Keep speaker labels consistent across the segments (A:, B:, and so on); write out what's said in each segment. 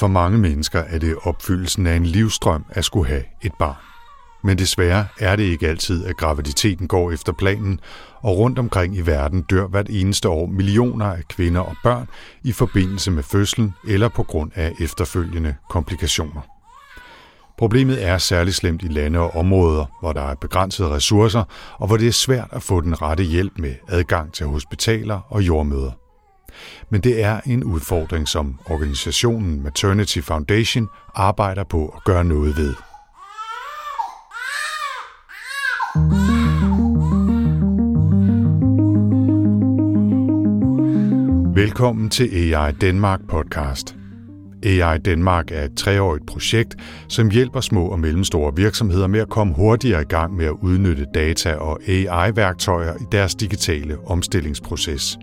A: For mange mennesker er det opfyldelsen af en livstrøm at skulle have et barn. Men desværre er det ikke altid, at graviditeten går efter planen, og rundt omkring i verden dør hvert eneste år millioner af kvinder og børn i forbindelse med fødslen eller på grund af efterfølgende komplikationer. Problemet er særligt slemt i lande og områder, hvor der er begrænsede ressourcer, og hvor det er svært at få den rette hjælp med adgang til hospitaler og jordmøder. Men det er en udfordring, som organisationen Maternity Foundation arbejder på at gøre noget ved. Velkommen til AI Danmark podcast. AI Danmark er et treårigt projekt, som hjælper små og mellemstore virksomheder med at komme hurtigere i gang med at udnytte data og AI-værktøjer i deres digitale omstillingsproces.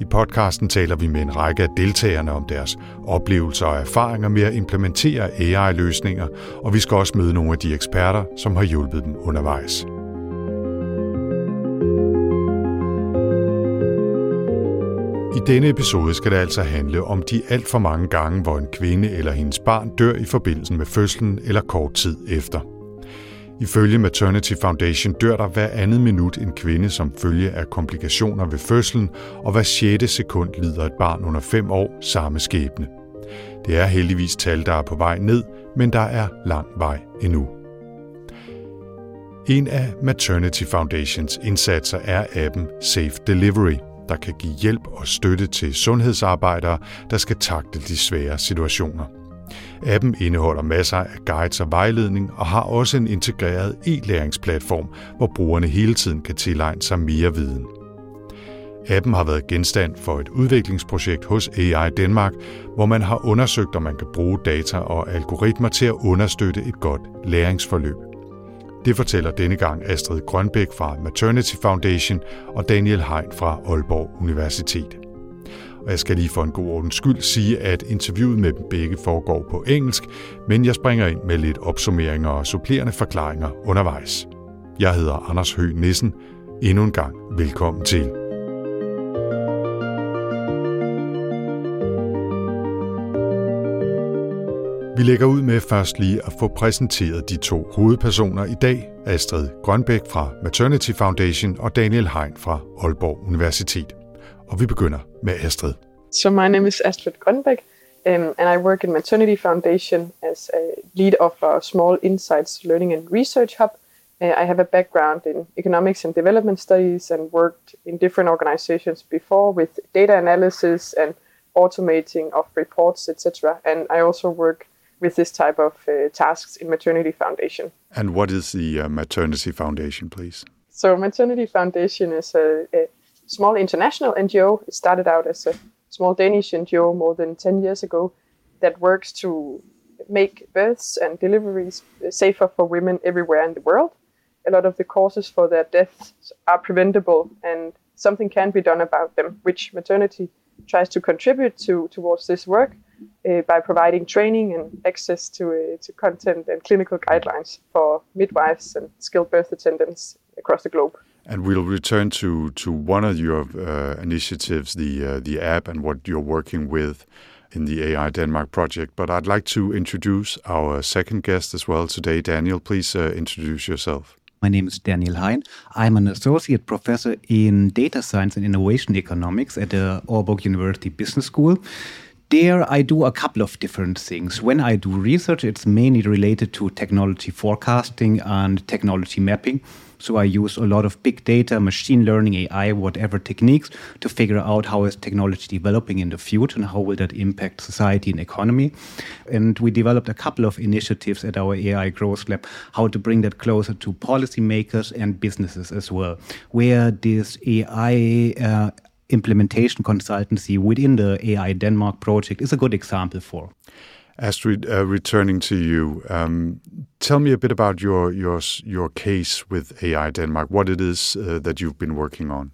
A: I podcasten taler vi med en række af deltagerne om deres oplevelser og erfaringer med at implementere AI-løsninger, og vi skal også møde nogle af de eksperter, som har hjulpet dem undervejs. I denne episode skal det altså handle om de alt for mange gange, hvor en kvinde eller hendes barn dør i forbindelse med fødslen eller kort tid efter. Ifølge Maternity Foundation dør der hver andet minut en kvinde som følge af komplikationer ved fødslen, og hver 6. sekund lider et barn under 5 år samme skæbne. Det er heldigvis tal, der er på vej ned, men der er lang vej endnu. En af Maternity Foundations indsatser er appen Safe Delivery, der kan give hjælp og støtte til sundhedsarbejdere, der skal takle de svære situationer. Appen indeholder masser af guides og vejledning og har også en integreret e-læringsplatform, hvor brugerne hele tiden kan tilegne sig mere viden. Appen har været genstand for et udviklingsprojekt hos AI Danmark, hvor man har undersøgt, om man kan bruge data og algoritmer til at understøtte et godt læringsforløb. Det fortæller denne gang Astrid Grønbæk fra Maternity Foundation og Daniel Hein fra Aalborg Universitet. Og jeg skal lige for en god ordens skyld sige, at interviewet med dem begge foregår på engelsk, men jeg springer ind med lidt opsummeringer og supplerende forklaringer undervejs. Jeg hedder Anders Høgh Nissen. Endnu en gang velkommen til. Vi lægger ud med først lige at få præsenteret de to hovedpersoner i dag, Astrid Grønbæk fra Maternity Foundation og Daniel Hein fra Aalborg Universitet. Og vi begynder med Astrid.
B: So my name is Astrid Grønbæk, um, and I work in Maternity Foundation as a lead of our small insights learning and research hub. Uh, I have a background in economics and development studies and worked in different organizations before with data analysis and automating of reports, etc. And I also work with this type of uh, tasks in Maternity Foundation.
A: And what is the uh, Maternity Foundation, please?
B: So, Maternity Foundation is a, a, small international NGO. It started out as a small Danish NGO more than 10 years ago that works to make births and deliveries safer for women everywhere in the world. A lot of the causes for their deaths are preventable, and something can be done about them, which maternity tries to contribute to towards this work uh, by providing training and access to, uh, to content and clinical guidelines for midwives and skilled birth attendants across the globe.
A: And we'll return to, to one of your uh, initiatives, the, uh, the app, and what you're working with in the AI Denmark project. But I'd like to introduce our second guest as well today. Daniel, please uh, introduce yourself.
C: My name is Daniel Hain. I'm an associate professor in data science and innovation economics at the Aalborg University Business School there I do a couple of different things. When I do research, it's mainly related to technology forecasting and technology mapping. So I use a lot of big data, machine learning, AI, whatever techniques to figure out how is technology developing in the future and how will that impact society and economy. And we developed a couple of initiatives at our AI Growth Lab, how to bring that closer to policymakers and businesses as well, where this AI uh, implementation consultancy within the AI Denmark project is a good example for.
A: Astrid, uh, returning to you, um, tell me a bit about your your your case with AI Denmark. What it is uh, that you've been working on?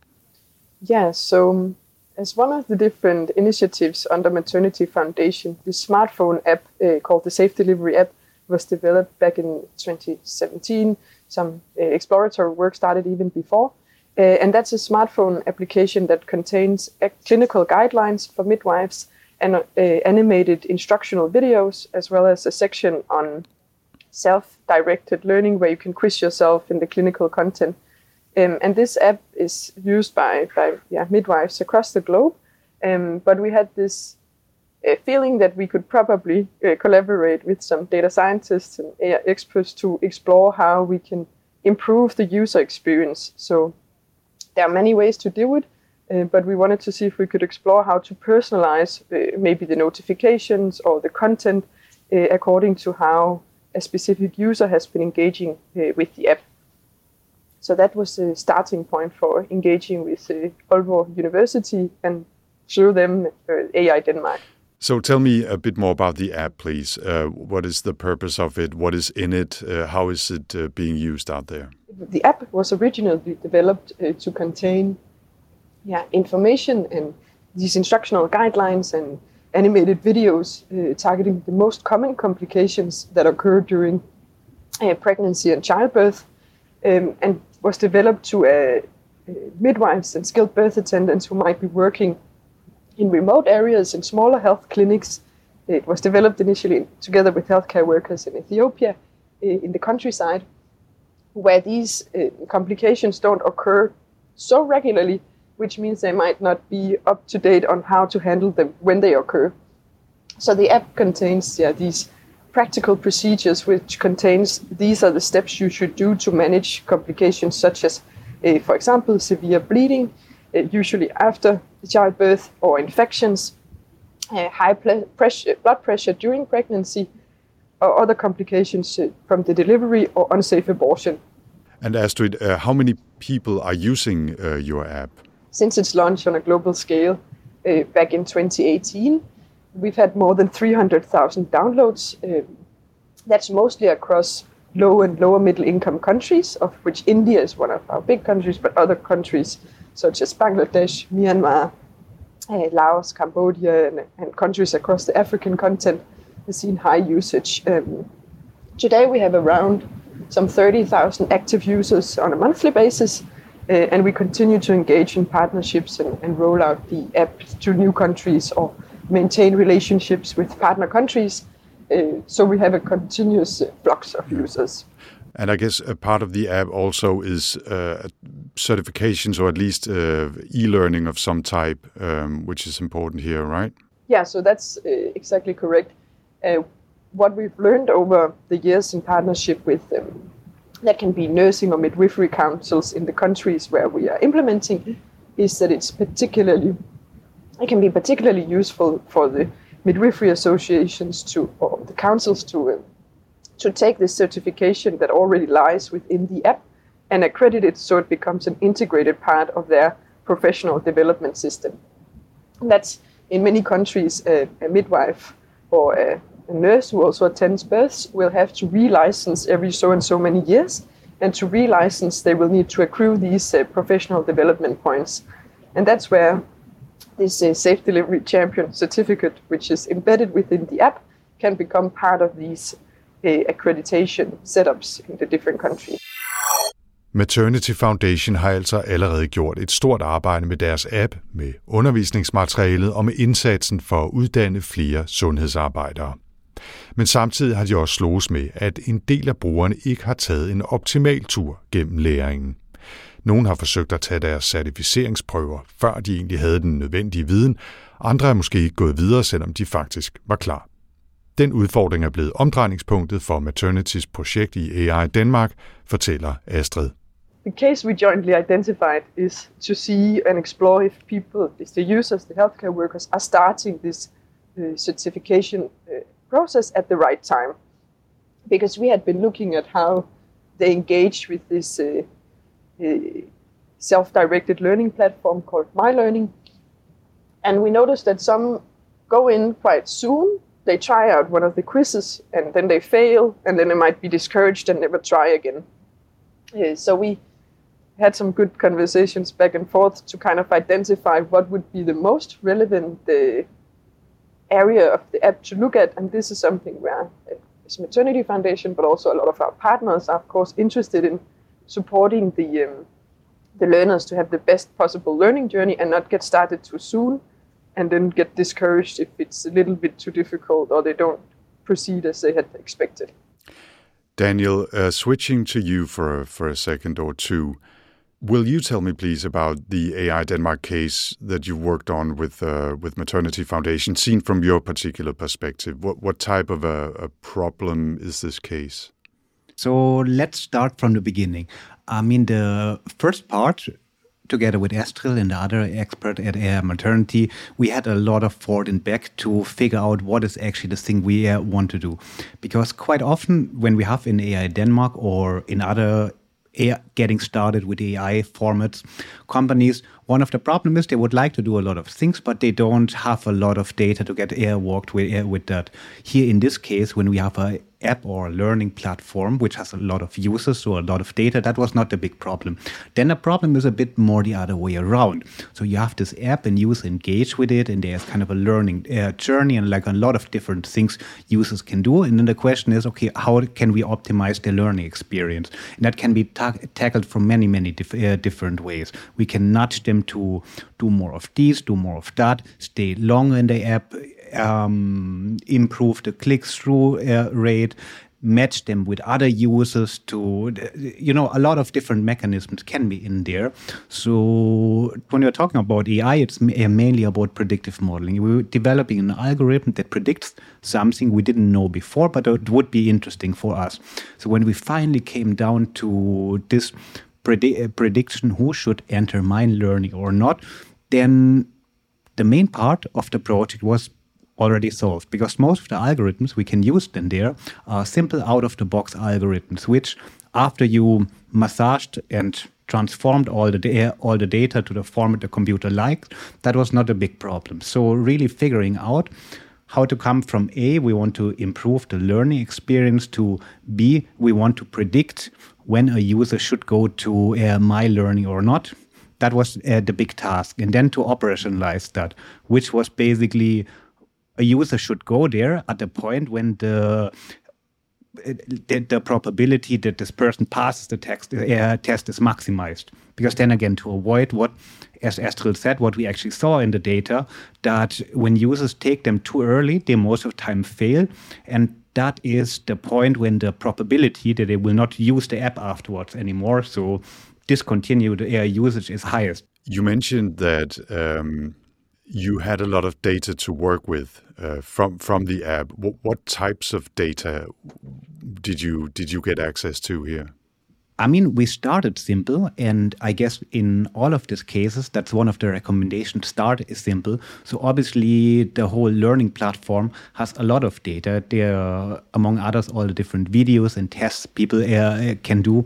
B: Yeah, so um, as one of the different initiatives under Maternity Foundation, the smartphone app uh, called the Safe Delivery app was developed back in 2017. Some uh, exploratory work started even before, uh, and that's a smartphone application that contains clinical guidelines for midwives an, uh, animated instructional videos as well as a section on self-directed learning where you can quiz yourself in the clinical content. Um, and this app is used by, by yeah, midwives across the globe. Um, but we had this uh, feeling that we could probably uh, collaborate with some data scientists and AI experts to explore how we can improve the user experience. So there are many ways to do it, uh, but we wanted to see if we could explore how to personalize uh, maybe the notifications or the content uh, according to how a specific user has been engaging uh, with the app. So that was the starting point for engaging with uh, Aalborg University and through them uh, AI Denmark.
A: So tell me a bit more about the app, please. Uh, what is the purpose of it? What is in it? Uh, how is it uh, being used out there?
B: The app was originally developed uh, to contain yeah, information and these instructional guidelines and animated videos uh, targeting the most common complications that occur during uh, pregnancy and childbirth, um, and was developed to midwives and skilled birth attendants who might be working in remote areas in smaller health clinics. It was developed initially together with healthcare workers in Ethiopia in the countryside, where these uh, complications don't occur so regularly, which means they might not be up to date on how to handle them when they occur. So the app contains yeah, these practical procedures, which contains these are the steps you should do to manage complications such as, uh, for example, severe bleeding, uh, usually after childbirth or infections, uh, high pressure, blood pressure during pregnancy, or other complications from the delivery or unsafe abortion.
A: And Astrid, how many people are using your app?
B: Since its launch on a global scale uh, back in 2018, we've had more than 300,000 downloads. Uh, that's mostly across low and lower middle income countries, of which India is one of our big countries, but other countries such as Bangladesh, Myanmar, uh, Laos, Cambodia, and, and, countries across the African continent have seen high usage. Um, today we have around some 30,000 active users on a monthly basis, and we continue to engage in partnerships and, and, roll out the app to new countries or maintain relationships with partner countries. Uh, so we have a continuous flux of users.
A: And I guess a part of the app also is uh, certifications or at least uh, e-learning of some type, um, which is important here, right?
B: Yeah, so that's uh, exactly correct. Uh, what we've learned over the years in partnership with um, that can be nursing or midwifery councils in the countries where we are implementing is that it's particularly it can be particularly useful for the midwifery associations to or the councils to uh, to take this certification that already lies within the app and accredit it so it becomes an integrated part of their professional development system. And that's in many countries a midwife or a, a nurse who also attends births will have to relicense every so and so many years. And to relicense, they will need to accrue these uh, professional development points. And that's where this uh, Safe Delivery Champion certificate, which is embedded within the app, can become part of these accreditation setups in the different countries.
A: Maternity Foundation har altså allerede gjort et stort arbejde med deres app, med undervisningsmaterialet og med indsatsen for at uddanne flere sundhedsarbejdere. Men samtidig har de også slået med, at en del af brugerne ikke har taget en optimal tur gennem læringen. Nogle har forsøgt at tage deres certificeringsprøver, før de egentlig havde den nødvendige viden. Andre er måske ikke gået videre, selvom de faktisk var klar. Den udfordring er blevet omdrejningspunktet for Maternities projekt i AI Danmark, fortæller Astrid.
B: The case we jointly identified is to see and explore if people, if the users, the healthcare workers, are starting this uh, certification uh, process at the right time. Because we had been looking at how they engage with this uh, uh self-directed learning platform called MyLearning, and we noticed that some go in quite soon they try out one of the quizzes and then they fail and then they might be discouraged and never try again. Uh, so we had some good conversations back and forth to kind of identify what would be the most relevant uh, area of the app to look at. And this is something where it's Maternity Foundation, but also a lot of our partners are, of course, interested in supporting the um, the learners to have the best possible learning journey and not get started too soon and then get discouraged if it's a little bit too difficult or they don't proceed as they had expected.
A: Daniel, uh, switching to you for for a second or two, will you tell me please about the AI Denmark case that you worked on with uh, with Maternity Foundation, seen from your particular perspective? What what type of a, a problem is this case?
C: So let's start from the beginning. I mean, the first part together with Astrid and the other expert at AI Maternity, we had a lot of forward and back to figure out what is actually the thing we uh, want to do. Because quite often when we have in AI Denmark or in other getting started with AI formats, companies, one of the problems is they would like to do a lot of things, but they don't have a lot of data to get air walked with, with that. Here in this case, when we have a app or a learning platform which has a lot of users or a lot of data, that was not the big problem. Then the problem is a bit more the other way around. So you have this app and users engage with it, and there's kind of a learning uh, journey and like a lot of different things users can do. And then the question is, okay, how can we optimize the learning experience? And that can be ta- tackled from many, many dif- uh, different ways. We can nudge them to do more of these, do more of that, stay longer in the app, um, improve the click-through uh, rate, match them with other users to you know a lot of different mechanisms can be in there. So when you're talking about ai it's uh, mainly about predictive modeling. We're developing an algorithm that predicts something we didn't know before but it would be interesting for us. So when we finally came down to this predi- uh, prediction who should enter My Learning or not then the main part of the project was already solved because most of the algorithms we can use in there are simple out of the box algorithms which after you massaged and transformed all the all the data to the format the computer liked that was not a big problem. So really figuring out how to come from A, we want to improve the learning experience, to B, we want to predict when a user should go to uh, My Learning or not. That was uh, the big task. And then to operationalize that, which was basically a user should go there at the point when the the, the probability that this person passes the text, uh, test is maximized. Because then again, to avoid what, as Astrid said, what we actually saw in the data, that when users take them too early, they most of the time fail. And that is the point when the probability that they will not use the app afterwards anymore. So discontinued air usage is highest.
A: You mentioned that um, you had a lot of data to work with uh, from from the app. What, what, types of data did you did you get access to here?
C: I mean, we started simple, and I guess in all of these cases, that's one of the recommendations. Start is simple. So obviously, the whole learning platform has a lot of data. There, among others, all the different videos and tests people uh, can do.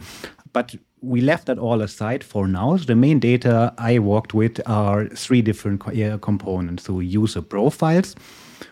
C: But we left that all aside for now. So the main data I worked with are three different co components. So user profiles,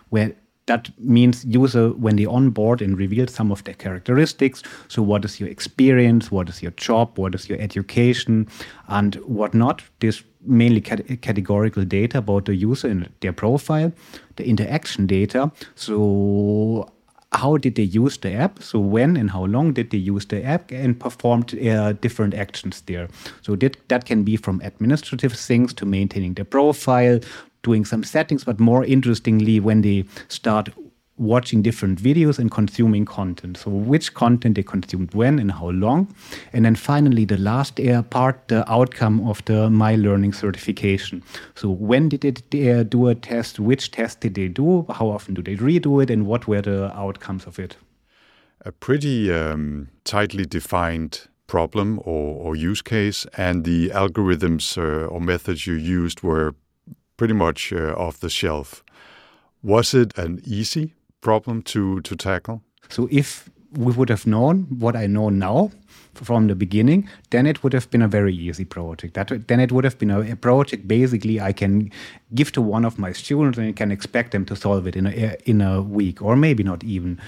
C: where that means user when they onboard and reveal some of their characteristics. So what is your experience? What is your job? What is your education? And whatnot. This mainly cat categorical data about the user and their profile, the interaction data. So how did they use the app? So when and how long did they use the app and performed uh, different actions there? So did, that can be from administrative things to maintaining the profile, doing some settings, but more interestingly, when they start watching different videos and consuming content. So which content they consumed when and how long. And then finally, the last part, the outcome of the My Learning certification. So when did they do a test? Which test did they do? How often do they redo it? And what were the outcomes of it?
A: A pretty um, tightly defined problem or, or, use case, and the algorithms uh, or methods you used were pretty much uh, off the shelf. Was it an easy problem to to tackle?
C: So if we would have known what I know now from the beginning, then it would have been a very easy project. That then it would have been a, a project basically I can give to one of my students and can expect them to solve it in a in a week or maybe not even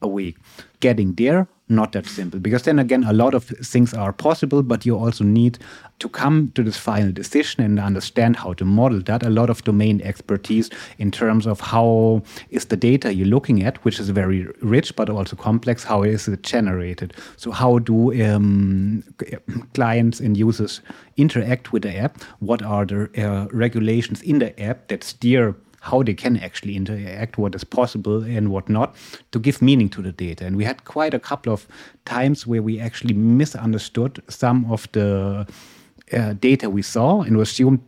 C: a week. Getting there, not that simple. Because then again a lot of things are possible but you also need to come to this final decision and understand how to model that. A lot of domain expertise in terms of how is the data you're looking at which is very rich but also complex how is it generated? So how do um, clients and users interact with the app? What are the uh, regulations in the app that steer how they can actually interact, what is possible and what not, to give meaning to the data. And we had quite a couple of times where we actually misunderstood some of the uh, data we saw and assumed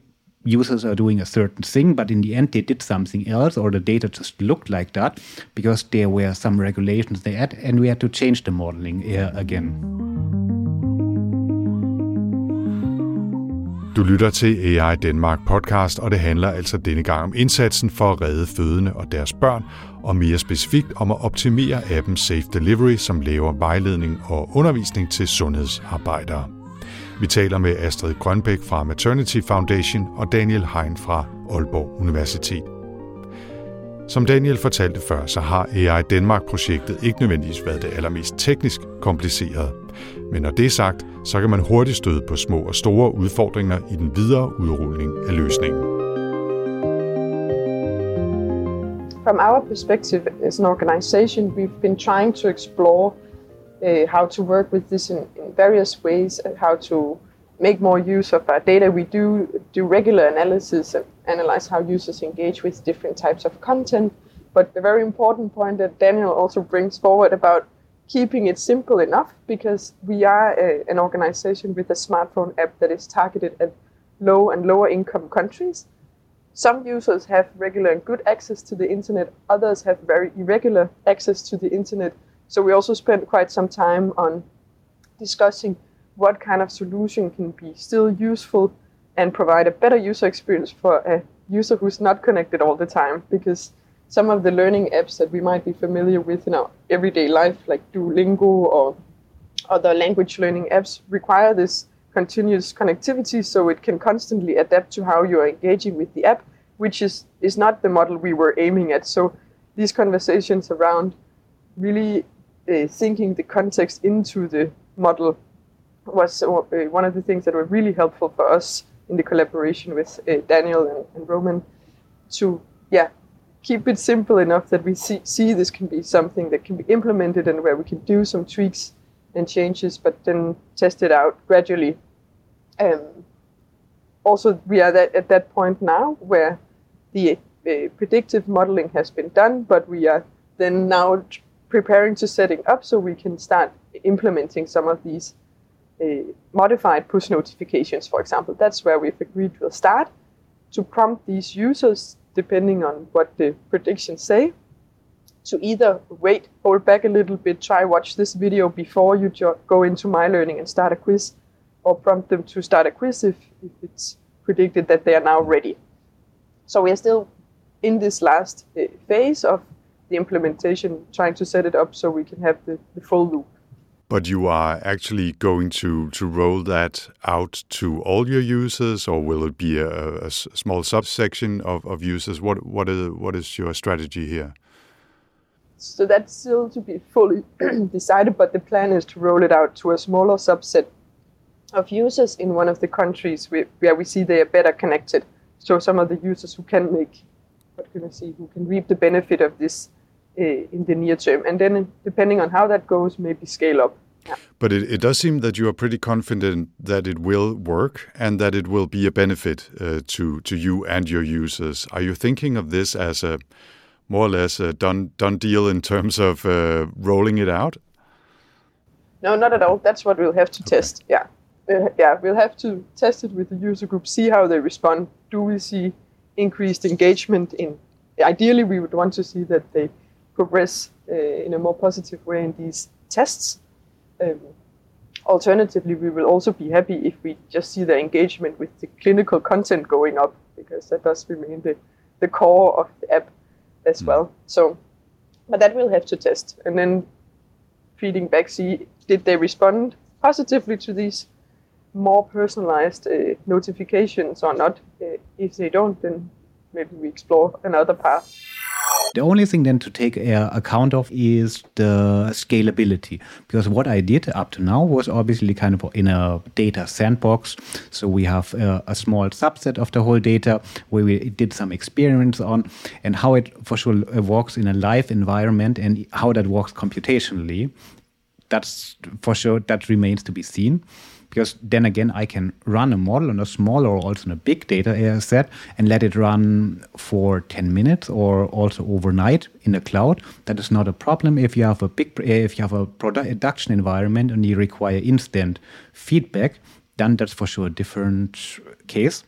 C: users are doing a certain thing, but in the end they did something else, or the data just looked like that because there were some regulations they had, and we had to change the modeling uh, again.
A: Du lytter til AI Danmark podcast, og det handler altså denne gang om indsatsen for at redde fødende og deres børn, og mere specifikt om at optimere appen Safe Delivery, som laver vejledning og undervisning til sundhedsarbejdere. Vi taler med Astrid Grønbæk fra Maternity Foundation og Daniel Hein fra Aalborg Universitet. Som Daniel fortalte før, så har AI Danmark-projektet ikke nødvendigvis været det allermest teknisk komplicerede. Men når det er sagt, så kan man hurtigt støde på små og store udfordringer i den videre udrulning af løsningen.
B: From our perspective as an organization, we've been trying to explore uh, how to work with this in, in various ways and how to make more use of our data. We do do regular analysis and analyze how users engage with different types of content. But the very important point that Daniel also brings forward about keeping it simple enough because we are a, an organization with a smartphone app that is targeted at low and lower income countries. Some users have regular and good access to the internet, others have very irregular access to the internet. So we also spent quite some time on discussing what kind of solution can be still useful and provide a better user experience for a user who's not connected all the time because some of the learning apps that we might be familiar with in our everyday life, like Duolingo or other language learning apps, require this continuous connectivity so it can constantly adapt to how you are engaging with the app, which is, is not the model we were aiming at. So these conversations around really uh, thinking the context into the model was uh, one of the things that were really helpful for us in the collaboration with uh, Daniel and, and Roman to yeah keep it simple enough that we see, see this can be something that can be implemented and where we can do some tweaks and changes, but then test it out gradually. Um, also, we are that, at that point now where the uh, predictive modeling has been done, but we are then now preparing to setting up so we can start implementing some of these modified push notifications, for example. That's where we've agreed we'll start to prompt these users depending on what the predictions say, to either wait, hold back a little bit, try watch this video before you jo- go into my learning and start a quiz, or prompt them to start a quiz if, if it's predicted that they are now ready. So we are still in this last uh, phase of the implementation, trying to set it up so we can have the, the full loop
A: but you are actually going to to roll that out to all your users, or will it be a, a small subsection of, of users? What what is what is your strategy here?
B: So that's still to be fully decided, but the plan is to roll it out to a smaller subset of users in one of the countries where, we see they are better connected. So some of the users who can make, what can I see, who can reap the benefit of this in the near term. And then, depending on how that goes, maybe scale up.
A: Yeah. But it, it, does seem that you are pretty confident that it will work and that it will be a benefit uh, to to you and your users. Are you thinking of this as a more or less a done done deal in terms of uh, rolling it out?
B: No, not at all. That's what we'll have to okay. test. Yeah, uh, yeah, we'll have to test it with the user group, see how they respond. Do we see increased engagement in? Ideally, we would want to see that they progress uh, in a more positive way in these tests. Um, alternatively, we will also be happy if we just see the engagement with the clinical content going up, because that does remain the, the core of the app as mm. well. So, but that we'll have to test, and then feeding back, see did they respond positively to these more personalized uh, notifications or not. Uh, if they don't, then maybe we explore another path.
C: The only thing then to take uh, account of is the scalability. Because what I did up to now was obviously kind of in a data sandbox. So we have uh, a small subset of the whole data where we did some experiments on and how it for sure works in a live environment and how that works computationally. That's for sure, that remains to be seen because then again I can run a model on a small or also on a big data set and let it run for 10 minutes or also overnight in the cloud. That is not a problem if you have a big if you have a production environment and you require instant feedback, then that's for sure a different case.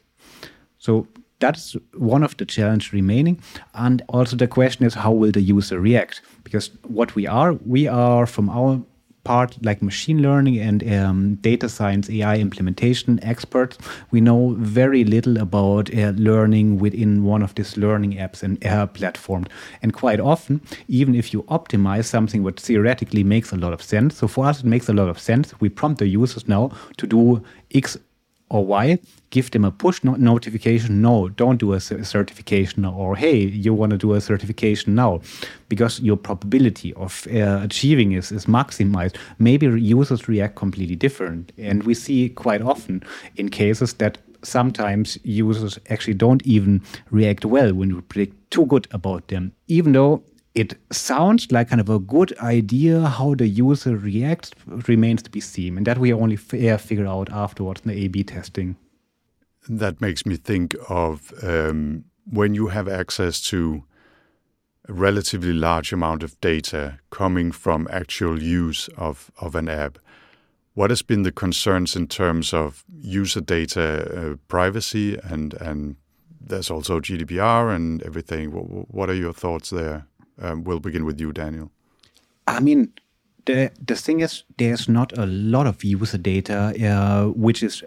C: So that's one of the challenge remaining and also the question is how will the user react because what we are we are from our part like machine learning and um, data science AI implementation experts, we know very little about uh, learning within one of these learning apps and uh, platforms. And quite often, even if you optimize something what theoretically makes a lot of sense, so for us it makes a lot of sense, we prompt the users now to do X or Y, give them a push no notification. No, don't do a certification. Or hey, you want to do a certification now, because your probability of uh, achieving is is maximized. Maybe users react completely different, and we see quite often in cases that sometimes users actually don't even react well when you predict too good about them, even though it sounds like kind of a good idea. How the user reacts remains to be seen, and that we only figure out afterwards in the A/B testing.
A: That makes me think of um, when you have access to a relatively large amount of data coming from actual use of, of an app. What has been the concerns in terms of user data uh, privacy and and there's also GDPR and everything. What, what are your thoughts there? Um, we'll begin with you, Daniel.
C: I mean, the the thing is, there's not a lot of user data uh, which is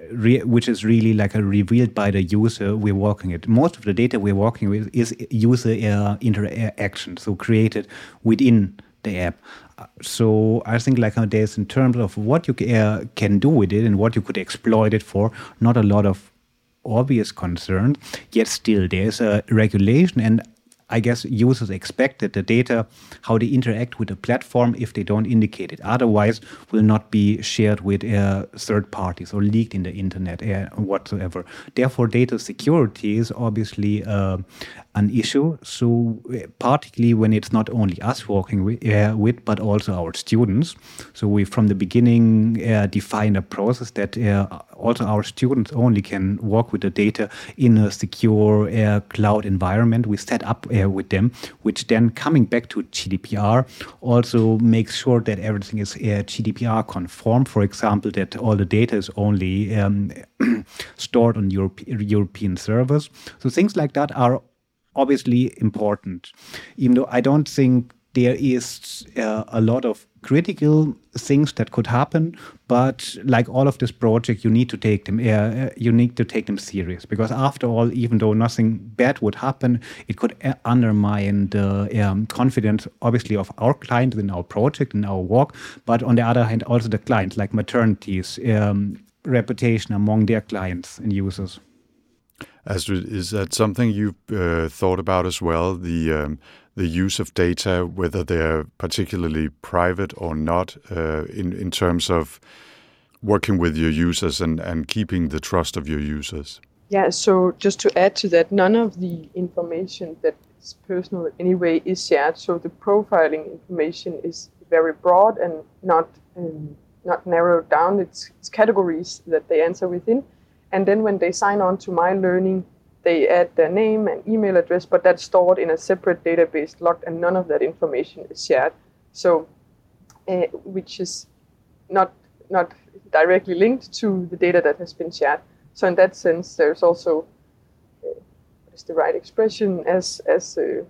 C: which is really like a revealed by the user we're working with. Most of the data we're working with is user uh, interaction, so created within the app. So I think like there's in terms of what you uh, can do with it and what you could exploit it for, not a lot of obvious concern. Yet still there's a regulation and I guess users expect that the data, how they interact with the platform, if they don't indicate it otherwise, will not be shared with uh, third parties or leaked in the internet uh, whatsoever. Therefore, data security is obviously uh, an issue. So, uh, particularly when it's not only us working with, uh, with but also our students. So, we from the beginning uh, define a process that also our students only can work with the data in a secure cloud environment we set up uh, with them, which then coming back to GDPR also makes sure that everything is uh, GDPR conform. For example, that all the data is only um, stored on Europe European servers. So things like that are obviously important, even though I don't think there is uh, a lot of critical things that could happen but like all of this project you need to take them uh, you need to take them serious because after all even though nothing bad would happen it could uh, undermine the um, confidence obviously of our client in our project in our work but on the other hand also the clients like maternities um, reputation among their clients and users
A: Astrid, is that something you've uh, thought about as well? The um, the use of data, whether they're particularly private or not, uh, in in terms of working with your users and and keeping the trust of your users.
B: Yeah. So just to add to that, none of the information that is personal in any way is shared. So the profiling information is very broad and not um, not narrowed down. It's, it's categories that they answer within and then when they sign on to my learning, they add their name and email address, but that's stored in a separate database locked, and none of that information is shared. So, uh, which is not not directly linked to the data that has been shared. So in that sense, there's also uh, what is the right expression as as uh,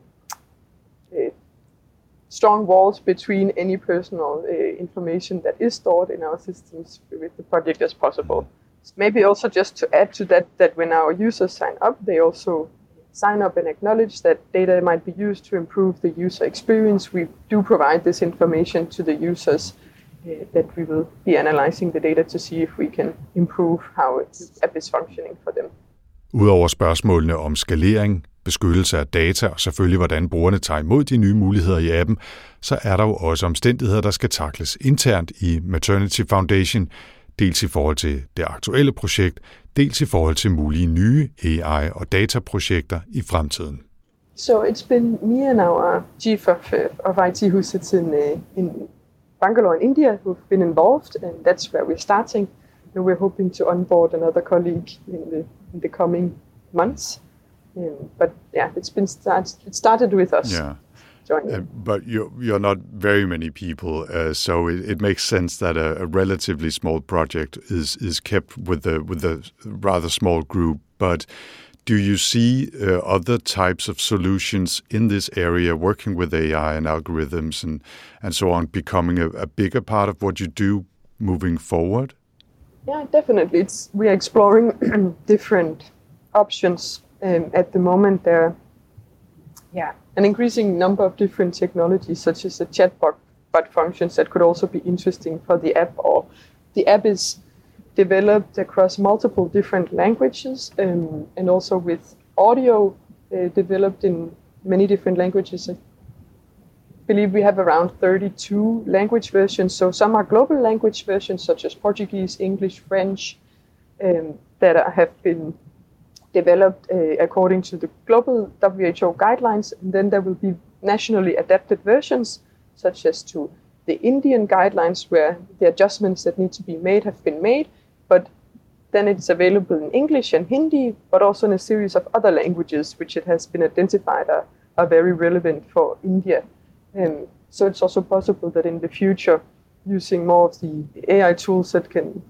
B: strong walls between any personal information that is stored in our systems with the project as possible. Maybe also just to add to that, that when our users sign up, they also sign up and acknowledge that data might be used to improve the user experience. We do provide this information to the users uh, that we will be analyzing the data to see if we can improve how the app is functioning for them.
A: Udover spørgsmålene om skalering, beskyttelse af data og selvfølgelig hvordan brugerne tager imod de nye muligheder i appen, så er der jo også omstændigheder, der skal takles internt i Maternity Foundation, dels i forhold til det aktuelle projekt, dels i forhold til mulige nye AI- og dataprojekter i fremtiden.
B: So it's been me and our chief of, uh, of IT who sits in, uh, in Bangalore in India who've been involved, and that's where we're starting. And we're hoping to onboard another colleague in the, in the coming months. Um, but yeah, it's been start, it started with us.
A: Yeah. Uh, but you're, you're not very many people, uh, so it, it, makes sense that a, a, relatively small project is is kept with the with a rather small group. But do you see uh, other types of solutions in this area, working with AI and algorithms and and so on, becoming a, a bigger part of what you do moving forward?
B: Yeah, definitely. It's we are exploring different options um, at the moment. There, yeah, an increasing number of different technologies, such as the chatbot but functions that could also be interesting for the app. Or the app is developed across multiple different languages um, and also with audio uh, developed in many different languages. I believe we have around 32 language versions. So some are global language versions, such as Portuguese, English, French, um, that have been developed uh, according to the global WHO guidelines. And then there will be nationally adapted versions, such as to the Indian guidelines, where the adjustments that need to be made have been made. But then it's available in English and Hindi, but also in a series of other languages, which it has been identified are, are very relevant for India. And so it's also possible that in the future, using more of the AI tools that can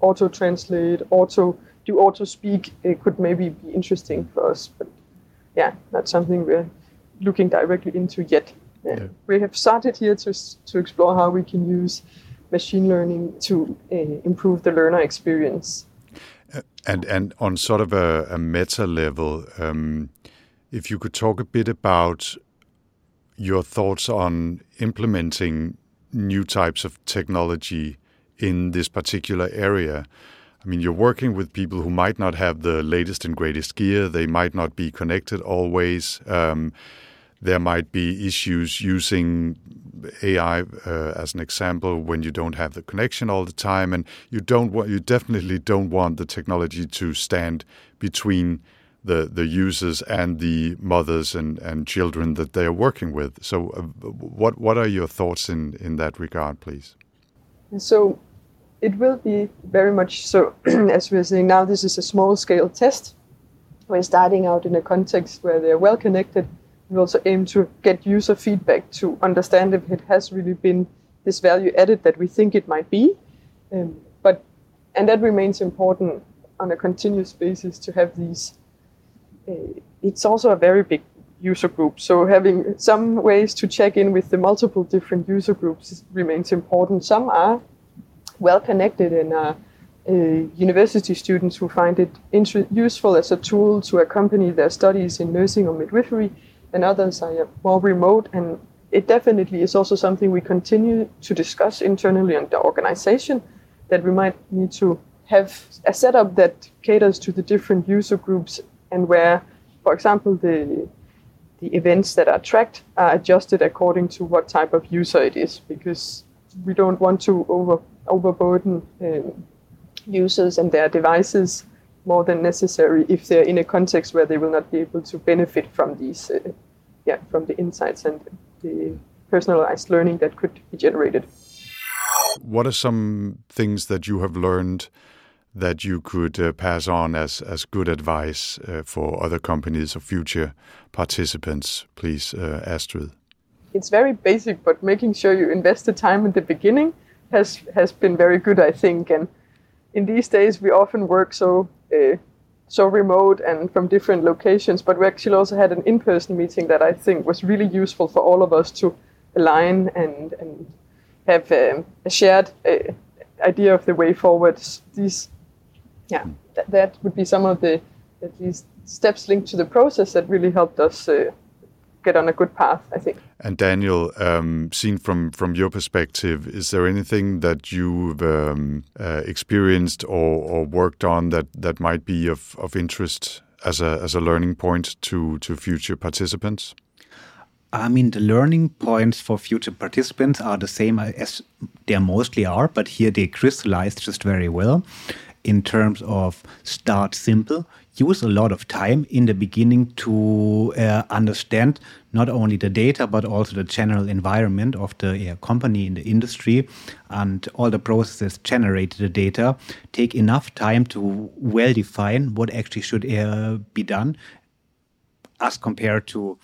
B: auto translate, auto do auto speak it could maybe be interesting for us, but yeah, not something we're looking directly into yet. Yeah. Yeah. We have started here to to explore how we can use machine learning to uh, improve the learner experience.
A: Uh, and and on sort of a, a meta level, um, if you could talk a bit about your thoughts on implementing new types of technology in this particular area. I mean, you're working with people who might not have the latest and greatest gear. They might not be connected always. Um, there might be issues using AI uh, as an example when you don't have the connection all the time, and you don't want, you definitely don't want the technology to stand between the the users and the mothers and, and children that they are working with. So, uh, what what are your thoughts in in that regard, please?
B: So, it will be very much so, as we're saying now, this is a small scale test. We're starting out in a context where they're well connected. We also aim to get user feedback to understand if it has really been this value added that we think it might be. Um, but and that remains important on a continuous basis to have these. Uh, it's also a very big user group, so having some ways to check in with the multiple different user groups remains important. Some are well connected and uh, university students who find it inter- useful as a tool to accompany their studies in nursing or midwifery, and others are more remote. And it definitely is also something we continue to discuss internally in the organization that we might need to have a setup that caters to the different user groups and where, for example, the the events that are tracked are adjusted according to what type of user it is because we don't want to over overburden um, users and their devices more than necessary if they're in a context where they will not be able to benefit from these, uh, yeah, from the insights and the personalized learning that could be generated.
A: What are some things that you have learned that you could uh, pass on as as good advice uh, for other companies or future participants, please, uh, Astrid?
B: It's very basic, but making sure you invest the time in the beginning has has been very good, I think. And in these days, we often work so uh, so remote and from different locations. But we actually also had an in-person meeting that I think was really useful for all of us to align and and have um, a shared uh, idea of the way forward. These, yeah, th- that would be some of the at least steps linked to the process that really helped us uh, get on a good path, I think.
A: And Daniel, um, seen from from your perspective, is there anything that you've um, uh, experienced or, or, worked on that that might be of of interest as a as a learning point to to future participants?
C: I mean, the learning points for future participants are the same as they mostly are, but here they crystallize just very well in terms of start simple, use a lot of time in the beginning to uh, understand not only the data but also the general environment of the uh, company in the industry and all the processes generate the data. Take enough time to well define what actually should uh, be done as compared to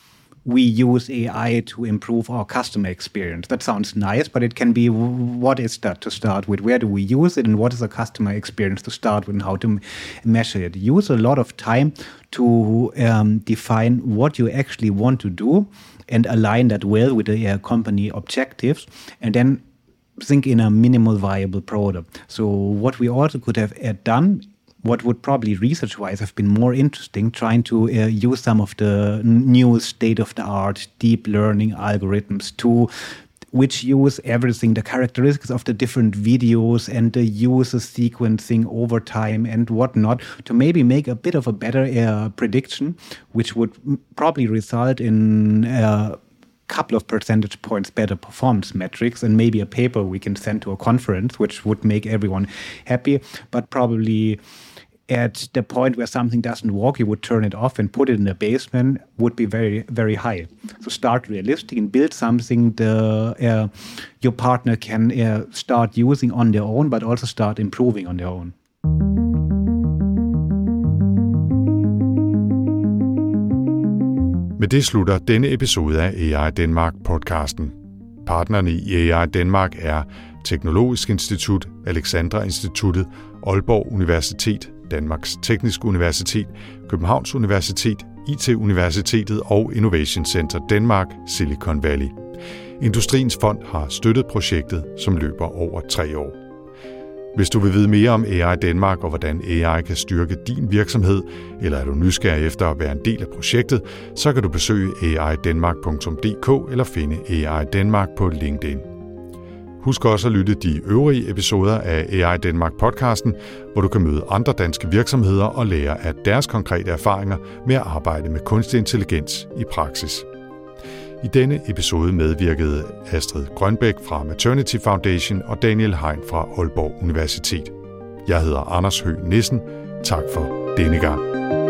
C: we use AI to improve our customer experience. That sounds nice, but it can be what is that to start with? Where do we use it? And what is a customer experience to start with and how to measure it? Use a lot of time to um, define what you actually want to do and align that well with the uh, company objectives. And then think in a minimal viable product. So what we also could have uh, done what would probably research wise have been more interesting trying to uh, use some of the new state of the art deep learning algorithms to which use everything the characteristics of the different videos and the user sequencing over time and whatnot to maybe make a bit of a better uh, prediction which would probably result in uh, couple of percentage points better performance metrics and maybe a paper we can send to a conference which would make everyone happy but probably at the point where something doesn't work, you would turn it off and put it in the basement would be very, very high. So start realistic and build something the uh, your partner can uh, start using on their own, but also start improving on their own.
A: Med det slutter denne episode af AI Danmark podcasten. Partnerne i AI Danmark er Teknologisk Institut, Alexandra Instituttet, Aalborg Universitet, Danmarks Tekniske Universitet, Københavns Universitet, IT-universitetet og Innovation Center Danmark Silicon Valley. Industriens Fond har støttet projektet, som løber over tre år. Hvis du vil vide mere om AI Danmark og hvordan AI kan styrke din virksomhed, eller er du nysgerrig efter at være en del af projektet, så kan du besøge aidanmark.dk eller finde AI Danmark på LinkedIn. Husk også at lytte de øvrige episoder af AI Danmark podcasten, hvor du kan møde andre danske virksomheder og lære af deres konkrete erfaringer med at arbejde med kunstig intelligens i praksis. I denne episode medvirkede Astrid Grønbæk fra Maternity Foundation og Daniel Hein fra Aalborg Universitet. Jeg hedder Anders Høgh Nissen. Tak for denne gang.